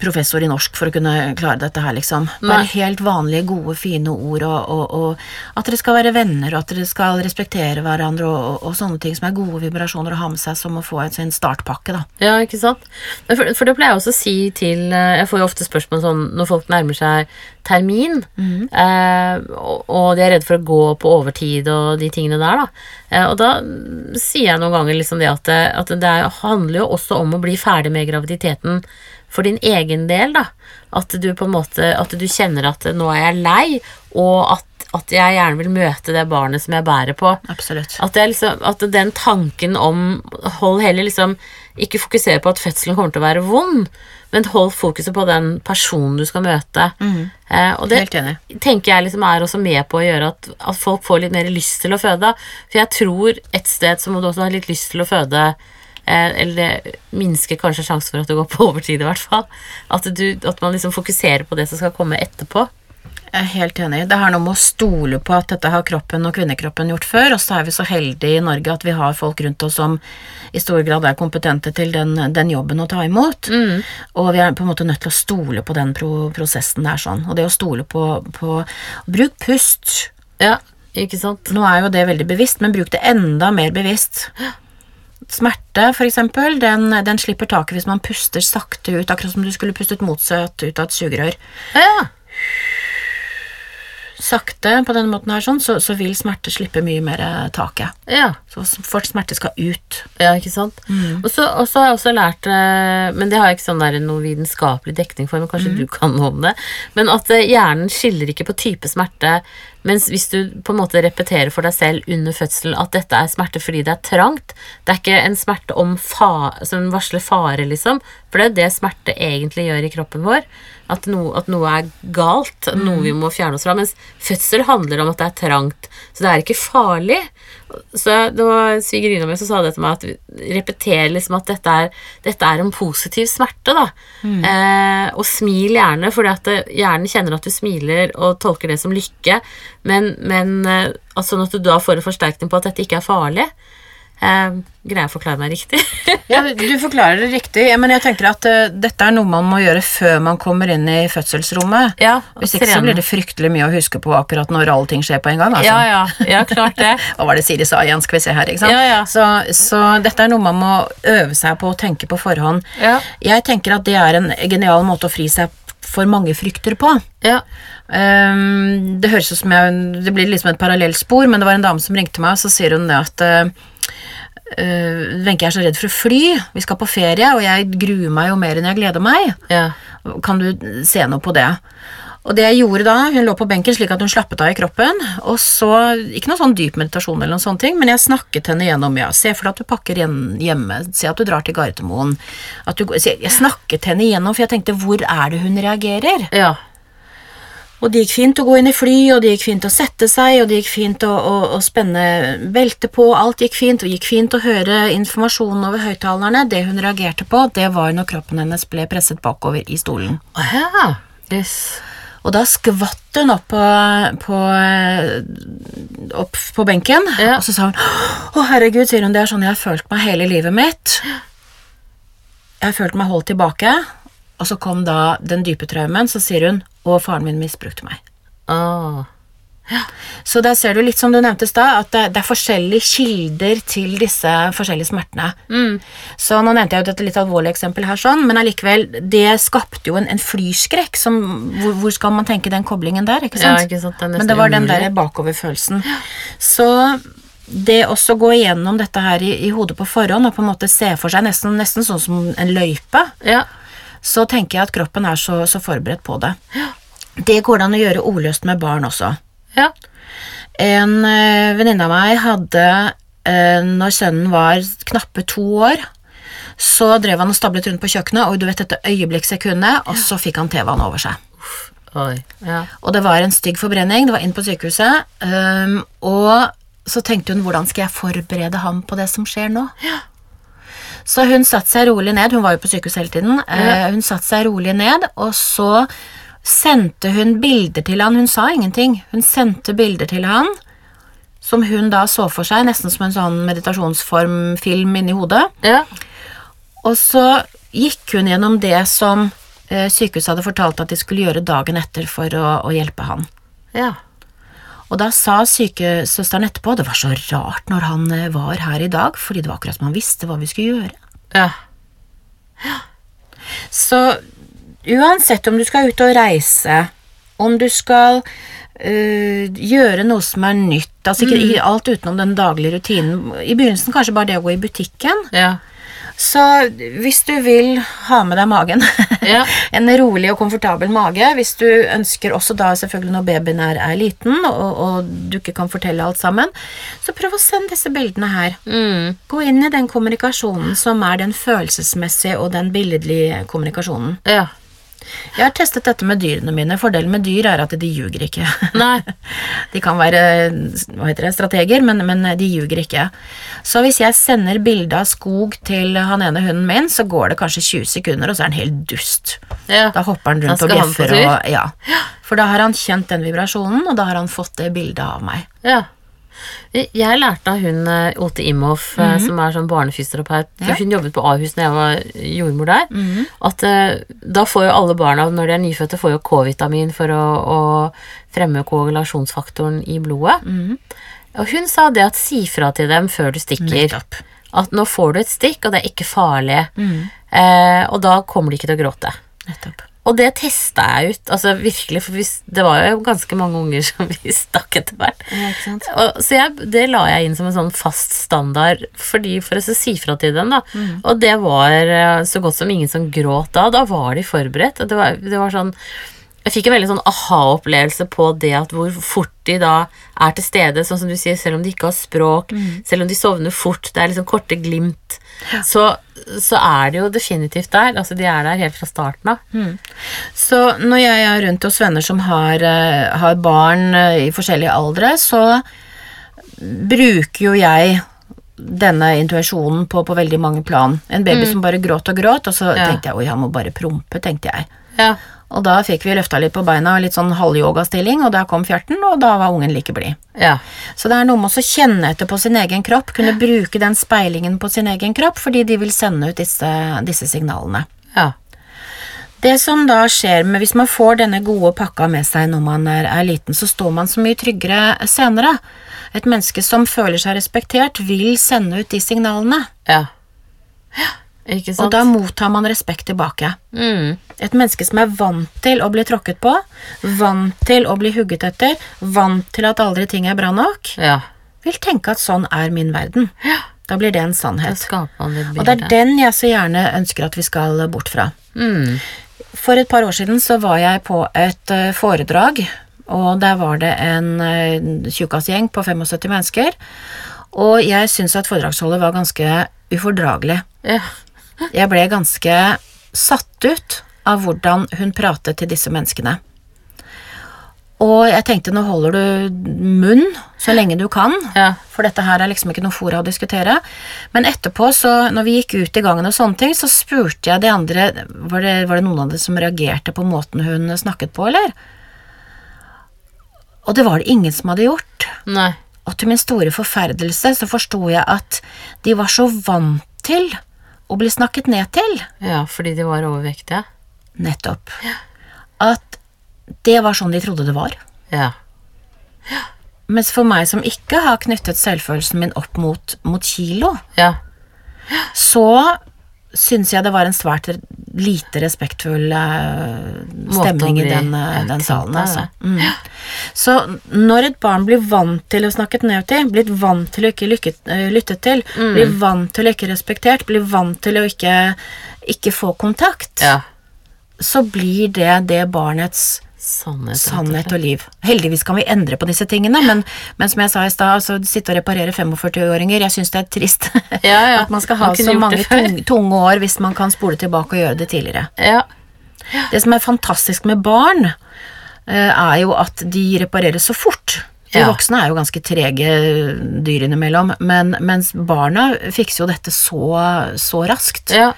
professor i norsk for å kunne klare dette her, liksom. Bare helt vanlige, gode, fine ord, og, og, at dere skal være venner, og at dere skal respektere hverandre, og, sånne ting som er gode vibrasjoner å ha med seg, som å få en sin startpakke, da. Ja, ikke sant? For, for det pleier jeg også å si til eh, Jeg får jo ofte spørsmål sånn når folk nærmer seg termin, eh, og, og de er redde for å gå på overtid og de tingene der, da. Eh, og da sier jeg noen ganger liksom det at, at det er, handler jo også om å bli ferdig med graviditeten for din egen del, da. At du på en måte At du kjenner at nå er jeg lei, og at, at jeg gjerne vil møte det barnet som jeg bærer på. Absolutt. At, det liksom, at den tanken om Hold heller liksom Ikke fokusere på at fødselen kommer til å være vond, men hold fokuset på den personen du skal møte. Eh, og det tenker jeg liksom er også med på å gjøre at, at folk får litt mer lyst til å føde. For jeg tror et sted så må du også ha litt lyst til å føde. Eh, eller det minsker kanskje sjansen for at du går på overtid, i hvert fall. At, du, at man liksom fokuserer på det som skal komme etterpå. Jeg er helt enig. Det har noe med å stole på at dette har kroppen og kvinnekroppen gjort før, og så er vi så heldige i Norge at vi har folk rundt oss som i stor grad er kompetente til den, den jobben å ta imot. Og vi er på en måte nødt til å stole på den pro prosessen der sånn. Og det å stole på, på Bruk pust. Ja, ikke sant? Nå er jo det veldig bevisst, men bruk det enda mer bevisst. Smerte, eksempel, den, den slipper taket hvis man puster sakte ut, akkurat som du skulle pustet motsatt ut av et sugerør. Ja, sakte på denne måten her, sånn, så, så vil smerte slippe mye mer eh, taket. ja. Så for smerte skal ut. Ja, ikke sant? Og så og så har jeg også lært eh, Men det har jeg ikke sånn der noe vitenskapelig dekning for, men kanskje du kan noe om det. Men at eh, hjernen skiller ikke på type smerte. Mens hvis du på en måte repeterer for deg selv under fødselen at dette er smerte fordi det er trangt Det er ikke en smerte fa som varsler fare, liksom. For det er smerte egentlig gjør i kroppen vår. At, no, at noe er galt, noe vi må fjerne oss fra. Mens fødsel handler om at det er trangt. Så det er ikke farlig. Så det var svigerinna mi som sa det til meg, at vi repeterer liksom at dette er, dette er en positiv smerte, da. Eh, og smil gjerne, fordi at hjernen kjenner at du smiler og tolker det som lykke, men, men at sånn at du da får en forsterkning på at dette ikke er farlig. Eh, greier jeg å forklare meg riktig? Ja, du forklarer det riktig, men jeg tenker at uh, dette er noe man må gjøre før man kommer inn i fødselsrommet. Ja, Hvis ikke så blir det fryktelig mye å huske på akkurat når alle ting skjer på en gang. Altså. ja, ja, ja, klart det. Hva var det Siri sa igjen, skal vi se her, ikke sant? Ja, ja. Så, så dette er noe man må øve seg på å tenke på forhånd. Ja. Jeg tenker at det er en genial måte å fri seg for mange frykter på. Ja. Um, det høres ut som jeg Det blir liksom et parallellspor, men det var en dame som ringte meg, og så sier hun det at eh, eh, Wenche er så redd for å fly, vi skal på ferie, og jeg gruer meg jo mer enn jeg gleder meg. ja. Kan du se noe på det? Og det jeg gjorde da, hun lå på benken slik at hun slappet av i kroppen, og så, ikke noe sånn dyp meditasjon eller noen sånne ting, men jeg snakket henne gjennom, ja, se for deg at du pakker hjemme, se at du drar til Gardermoen, at du, jeg, jeg snakket henne gjennom, for jeg tenkte, hvor er det hun reagerer? ja. Og det gikk fint å gå inn i fly, og det gikk fint å sette seg, og det gikk fint å, å, å spenne belte på, alt gikk fint, og det gikk fint å høre informasjonen over høyttalerne. Det hun reagerte på, det var når kroppen hennes ble presset bakover i stolen. Aha. Yes. Og da skvatt hun opp på, på, opp på benken, Ja. og så sa hun Å, herregud, sier hun, det er sånn jeg har følt meg hele livet mitt. Jeg har følt meg holdt tilbake. Og så kom da den dype traumen, så sier hun Å, faren min misbrukte meg. Åh. Så der ser du litt som du nevnte i stad, at det, det er forskjellige kilder til disse forskjellige smertene. Så nå nevnte jeg jo dette litt alvorlige eksempelet her, sånn, men allikevel, det skapte jo en, en flyskrekk. Som, hvor, hvor skal man tenke den koblingen der? ikke sant? Ja, ikke sant, det men det var den der bakoverfølelsen. Så det også gå igjennom dette her i, i hodet på forhånd og på en måte se for seg nesten, nesten sånn som en løype, Ja. Så tenker jeg at kroppen er så, så forberedt på det. Det går det an å gjøre ordløst med barn også. Ja. En uh, venninne av meg hadde, eh, når sønnen var knappe to år, så drev han og stablet rundt på kjøkkenet, og du vet dette øyeblikkssekundet, og så fikk han TV-en over seg. Ja. Og det var en stygg forbrenning, det var inn på sykehuset, Um, og så tenkte hun, hvordan skal jeg forberede ham på det som skjer nå? Så hun satte seg rolig ned, hun var jo på sykehus hele tiden, Ja. hun satte seg rolig ned, og så sendte hun bilder til han, hun sa ingenting, hun sendte bilder til han, som hun da så for seg, nesten som en sånn meditasjonsformfilm inni hodet, Ja. og så gikk hun gjennom det som eh, sykehuset hadde fortalt at de skulle gjøre dagen etter for å, å hjelpe han. Ja. Og da sa sykesøsteren etterpå det var så rart når han eh, var her i dag, fordi det var akkurat som han visste hva vi skulle gjøre. Ja. Så uansett om du skal ut og reise, om du skal øh, gjøre noe som er nytt, altså ikke mm. alt utenom den daglige rutinen. I begynnelsen kanskje bare det å gå i butikken. Ja. Så hvis du vil ha med deg magen, Ja. en rolig og komfortabel mage, hvis du ønsker også da selvfølgelig når babyen er, er liten og, og du ikke kan fortelle alt sammen, så prøv å sende disse bildene her. Mm. Gå inn i den kommunikasjonen som er den følelsesmessige og den billedlige kommunikasjonen. Ja. Jeg har testet dette med dyrene mine. Fordelen med dyr er at de ljuger ikke. Nei. De kan være hva heter det, strateger, men, men de ljuger ikke. Så hvis jeg sender bilde av skog til han ene hunden min, så går det kanskje 20 sekunder, og så er han helt dust. Ja. Da hopper han rundt og bjeffer og ja. For da har han kjent den vibrasjonen, og da har han fått det bildet av meg. Ja. Jeg lærte av hun eh, Ote Imhoff, -hmm. som er sånn barnefysioterapeut. Ja. Hun jobbet på Ahus når jeg var jordmor der. At eh, da får jo alle barna, når de er nyfødte, får jo K-vitamin for å, å fremme koagulasjonsfaktoren i blodet. Og hun sa det at si fra til dem før du stikker. Nettopp. At nå får du et stikk, og det er ikke farlig. Eh, og da kommer de ikke til å gråte. Nettopp. Og det testa jeg ut, altså virkelig, for det var jo ganske mange unger som vi stakk etter hvert. Ja. Så jeg, det la jeg inn som en sånn fast standard fordi for å si fra til dem. da. Og det var eh, så godt som ingen som gråt da. Da var de forberedt. og Det var, det var sånn jeg fikk en veldig sånn aha-opplevelse på det at hvor fort de da er til stede, sånn som du sier, selv om de ikke har språk, selv om de sovner fort, det er liksom korte glimt, så, så er det jo definitivt der. Altså, de er der helt fra starten av. Så når jeg er rundt hos venner som har, eh, har barn eh, i forskjellige aldre, så bruker jo jeg denne intuisjonen på, på veldig mange plan. En baby som bare gråt og gråt, og så Ja. tenkte jeg oi, han må bare prompe, tenkte jeg. Ja. Og da fikk vi løfta litt på beina, litt sånn halvyogastilling, og da kom fjerten, og da var ungen like blid. Ja. Så det er noe med å kjenne etter på sin egen kropp, kunne bruke den speilingen på sin egen kropp, fordi de vil sende ut disse, disse signalene. ja. Det som da skjer med hvis man får denne gode pakka med seg når man er, er liten, så står man så mye tryggere senere. Et menneske som føler seg respektert, vil sende ut de signalene. Ja. ja. Og da mottar man respekt tilbake. mm. Et menneske som er vant til å bli tråkket på, vant til å bli hugget etter, vant til at aldri ting er bra nok, Ja. vil tenke at sånn er min verden. Da blir det en sannhet. Og det er den jeg så gjerne ønsker at vi skal bort fra. Mm. For et par år siden så var jeg på et eh, foredrag, og der var det en uh, tjukkasgjeng på 75 mennesker. Og jeg syns at foredragsholdet var ganske ufordragelig. Ja. Jeg ble ganske satt ut av hvordan hun pratet til disse menneskene. Og jeg tenkte nå holder du munn så lenge du kan, Ja. for dette her er liksom ikke noe fora å diskutere. Men etterpå, så når vi gikk ut i gangen og sånne ting, så spurte jeg de andre var det, var det noen av dem som reagerte på måten hun snakket på, eller? Og det var det ingen som hadde gjort. Nei. Og til min store forferdelse så forsto jeg at de var så vant til å ble snakket ned til. Ja, fordi de var overvektige. Nettopp. At det var sånn de trodde det var. Ja. Mens for meg som ikke har knyttet selvfølelsen min opp mot, mot kilo, Ja. så syns jeg det var en svært lite respektfull eh, stemning i den, eh, den salen, altså. Mm. Så når et barn blir vant til å snakke ned til, blir vant til å ikke eh, lyttet til, Mm. blir vant til å ikke respektert, blir vant til å ikke, ikke få kontakt, ja. så blir det det barnets Sannhet. Sannhet og liv. Heldigvis kan vi endre på disse tingene, men, men som jeg sa i stad, altså, sitte og reparere 45-åringer, jeg syns det er trist Ja, ja. at man skal ha Man så mange det tung, tunge år hvis man kan spole tilbake og gjøre det tidligere. Ja. Det som er fantastisk med barn, eh, er jo at de reparerer så fort. De voksne er jo ganske trege dyr innimellom, men, mens barna fikser jo dette så, så raskt. ja.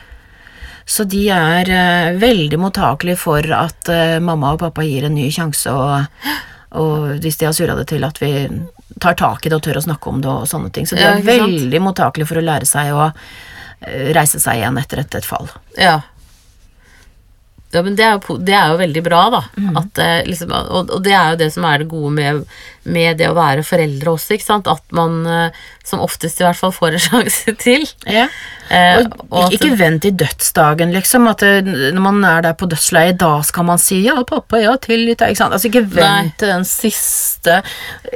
Så de er eh, veldig mottakelige for at eh, mamma og pappa gir en ny sjanse, og, og hvis de har surra det til, at vi tar tak i det og tør å snakke om det og sånne ting. Så de er veldig mottakelige for å lære seg å eh, reise seg igjen etter et, et fall. Ja. Ja, men det er, jo, det er jo veldig bra, da. Mm. At, liksom, og, og det er jo det som er det gode med, med det å være foreldre også, ikke sant. At man eh, som oftest i hvert fall får en sjanse til. Ja. Eh, Og, og at- ikke vent til dødsdagen, liksom. At det, når man er der på dødsleiet, da skal man si 'ja, pappa, ja, til litt Ikke sant? Altså, ikke vent til den siste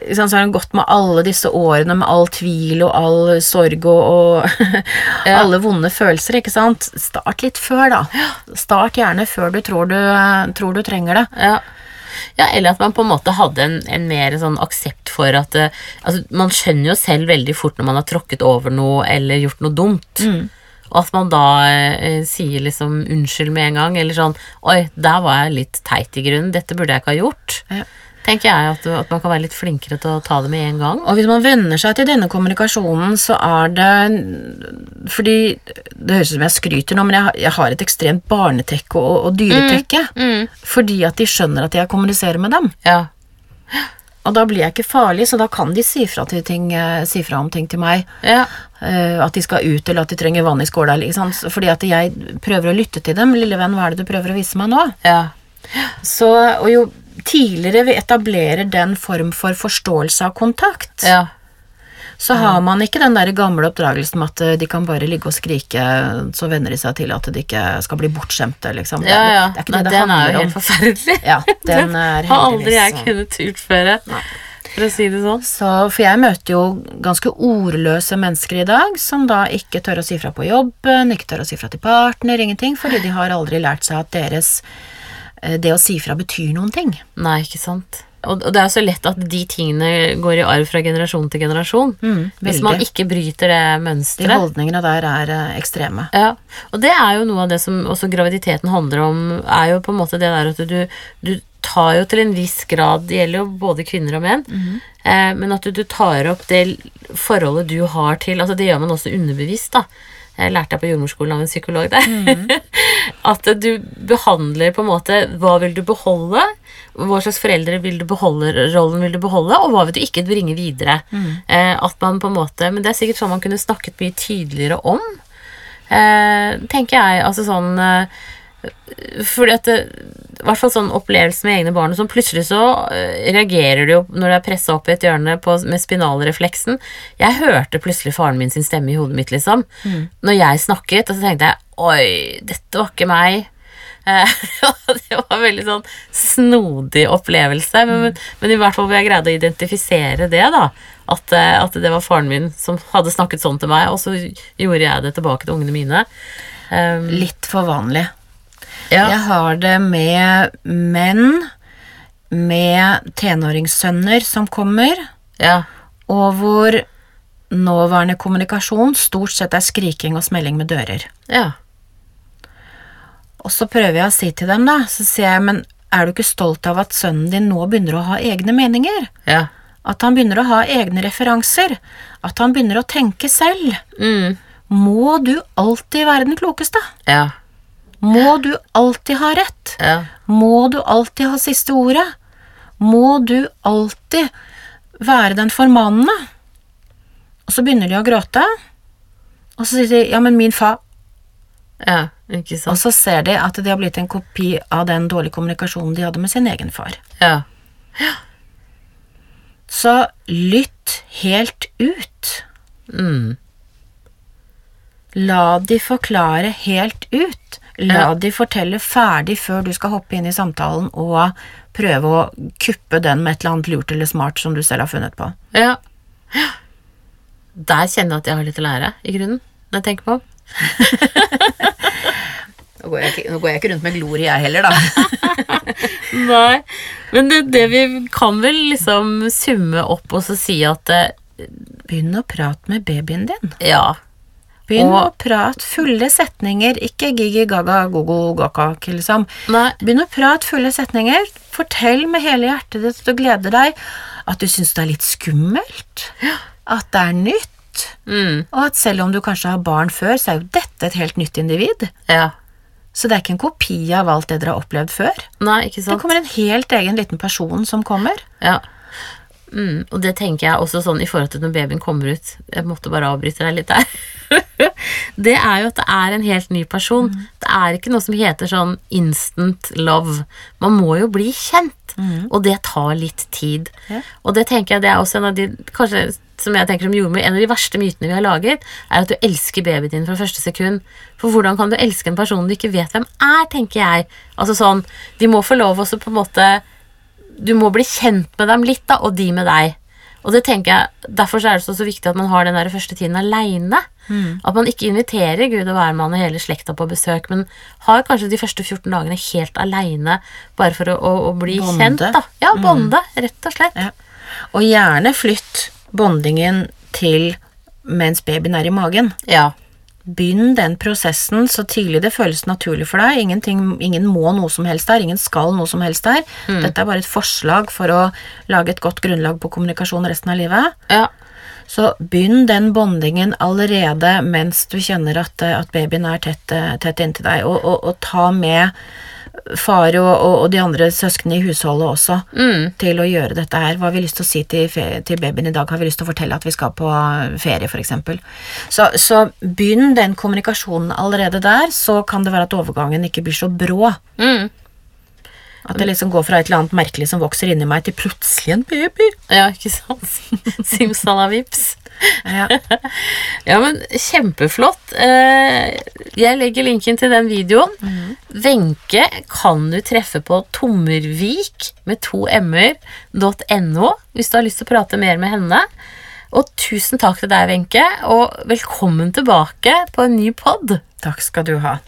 ikke sant? Så har det gått med alle disse årene med all tvil og all sorg og, og Ja. alle vonde følelser, ikke sant. Start litt før, da. Start gjerne før du tror du, tror du trenger det. Ja. Ja, eller at man på en måte hadde en, en mer sånn aksept for at eh, altså, Man skjønner jo selv veldig fort når man har tråkket over noe eller gjort noe dumt. Og at man da eh, sier liksom unnskyld med en gang, eller sånn Oi, der var jeg litt teit i grunnen. Dette burde jeg ikke ha gjort. Ja. Tenker jeg at, at man kan være litt flinkere til å ta det med en gang. Og hvis man venner seg til denne kommunikasjonen, så er det Fordi Det høres ut som jeg skryter nå, men jeg, har- jeg har et ekstremt barnetekke og, og dyretekke. Fordi at de skjønner at jeg kommuniserer med dem. Ja. Og da blir jeg ikke farlig, så da kan de si fra, ting, eh, si fra om ting til meg. Ja. Uh, at de skal ut, eller at de trenger vann i skåla. Liksom. Fordi at jeg prøver å lytte til dem. 'Lille venn, hva er det du prøver å vise meg nå?' ja. Så, og jo tidligere vi etablerer den form for forståelse av kontakt, ja. så har man ikke den der gamle oppdragelsen med at eh, de kan bare ligge og skrike, så venner de seg til at de ikke skal bli bortskjemte, liksom. Ja, ja. Det er ikke Nei, det det den er handler jo om. helt forferdelig. Ja, den er har aldri jeg heldigvis kunnet utføre, for å si det sånn. Så, for jeg møter jo ganske ordløse mennesker i dag, som da ikke tør å si fra på jobben, ikke tør å si fra til partner, ingenting, fordi de har aldri lært seg at deres eh, det å si fra betyr noen ting. Nei, ikke sant. Og, det er jo så lett at de tingene går i arv fra generasjon til generasjon. Hvis man ikke bryter det De holdningene der er eh, ekstreme. Ja, og det er jo noe av det som også graviditeten handler om, er jo på en måte det der at du, du tar jo til en viss grad, det gjelder jo både kvinner og menn, eh, men at du, du tar opp det forholdet du har til, altså det gjør man også underbevisst da, jeg lærte jeg på jordmorskolen av en psykolog der, at du behandler på en måte, hva vil du beholde, hva slags foreldre vil du beholde, rollen vil du beholde, og hva vil du ikke bringe videre. Eh, at man på en måte, men det er sikkert sånn man kunne snakket mye tydeligere om, eh, tenker jeg, altså sånn eh, fordi at i hvert fall sånn opplevelse med egne barn sånn, plutselig så eh, reagerer du jo når du er pressa opp i et hjørne på, med spinalrefleksen. Jeg hørte plutselig faren min sin stemme i hodet mitt, liksom. Når jeg snakket, og så tenkte jeg oi, dette var ikke meg. Det var en veldig sånn snodig opplevelse, men, mm. men i hvert fall hvor jeg greide å identifisere det, da. At, eh, at det var faren min som hadde snakket sånn til meg, og så gjorde jeg det tilbake til ungene mine. Um, Litt for vanlig. Ja. Jeg har det med menn med tenåringssønner som kommer, ja. og hvor nåværende kommunikasjon stort sett er skriking og smelling med dører. Ja. Og så prøver jeg å si til dem, da, så sier jeg, men er du ikke stolt av at sønnen din nå begynner å ha egne meninger? Ja. At han begynner å ha egne referanser? At han begynner å tenke selv? Mm. Må du alltid være den klokeste? Ja. Må du alltid ha rett? Ja. Må du alltid ha siste ordet? Må du alltid være den formannende? Og så begynner de å gråte, og så sier de 'ja, men min fa'. Ja, ikke Og så ser de at de har blitt en kopi av den dårlige kommunikasjonen de hadde med sin egen far. Ja. Så lytt helt ut. Mm. La de forklare helt ut. La Ja. de fortelle ferdig før du skal hoppe inn i samtalen og prøve å kuppe den med et eller annet lurt eller smart som du selv har funnet på. Ja. Der kjenner jeg at jeg har litt å lære, i grunnen, når jeg tenker på Nå går jeg nå går jeg ikke rundt med glorie, jeg heller, da. Nei. Men det, det vi kan vel liksom summe opp og så si at eh, Begynn å prate med babyen din. ja. Begynn å prate fulle setninger, ikke gigi gaga gogo gakak, liksom. Nei. Begynn å prate fulle setninger. Fortell med hele hjertet ditt at du gleder deg, at du syns det er litt skummelt, at det er nytt, Mm. og at selv om du kanskje har barn før, så er jo dette et helt nytt individ. Ja. Så det er ikke en kopi av alt det dere har opplevd før. Nei, ikke sant. Det kommer en helt egen liten person som kommer. Ja. Mm, og det tenker jeg også sånn i forhold til når babyen kommer ut Jeg måtte bare avbryte deg litt der. det er jo at det er en helt ny person. Det er ikke noe som heter sånn instant love. Man må jo bli kjent, og det tar litt tid. Yeah. Og det tenker jeg det er også en av de kanskje som jeg tenker som jordmor, En av de verste mytene vi har laget, er at du elsker babyen din fra første sekund. For hvordan kan du elske en person du ikke vet hvem er, tenker jeg. Altså sånn, De må få lov også på en måte du må bli kjent med dem litt, da, og de med deg. Og det tenker jeg, Derfor så er det så, så viktig at man har den der første tiden aleine. At man ikke inviterer Gud og hvermann og hele slekta på besøk, men har kanskje de første 14 dagene helt aleine, bare for å, å, å bli Bonde. kjent. da. Ja, bonde, rett og slett. Ja. Og gjerne flytt bondingen til mens babyen er i magen. Ja. Begynn den prosessen så tidlig det føles naturlig for deg. Ingenting, ingen må noe som helst der, ingen skal noe som helst der. Dette er bare et forslag for å lage et godt grunnlag på kommunikasjon resten av livet. ja. Så begynn den bondingen allerede mens du kjenner at, at babyen er tett, tett inntil deg, og, og, og ta med far og, og, og de andre søsknene i husholdet også til å gjøre dette her. Hva har vi lyst til å si til, til babyen i dag? Har vi lyst til å fortelle at vi skal på ferie, f.eks.? Så, så begynn den kommunikasjonen allerede der, så kan det være at overgangen ikke blir så brå. Mm. At det liksom går fra et eller annet merkelig som vokser inni meg, til plutselig en baby. ja, ikke sant? Simsalavips. Ja. Ja, men kjempeflott. Eh, Jeg legger linken til den videoen. Wenche kan du treffe på Tommervik med to m-er.no hvis du har lyst til å prate mer med henne. Og tusen takk til deg, Wenche, og velkommen tilbake på en ny pod. Takk skal du ha.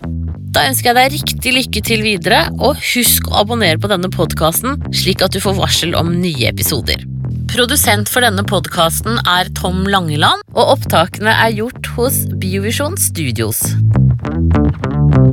Da ønsker jeg deg riktig lykke til videre, og husk å abonnere på denne podkasten, slik at du får varsel om nye episoder. Produsent for denne podkasten er Tom Langeland, og opptakene er gjort hos Biovisjon Studios.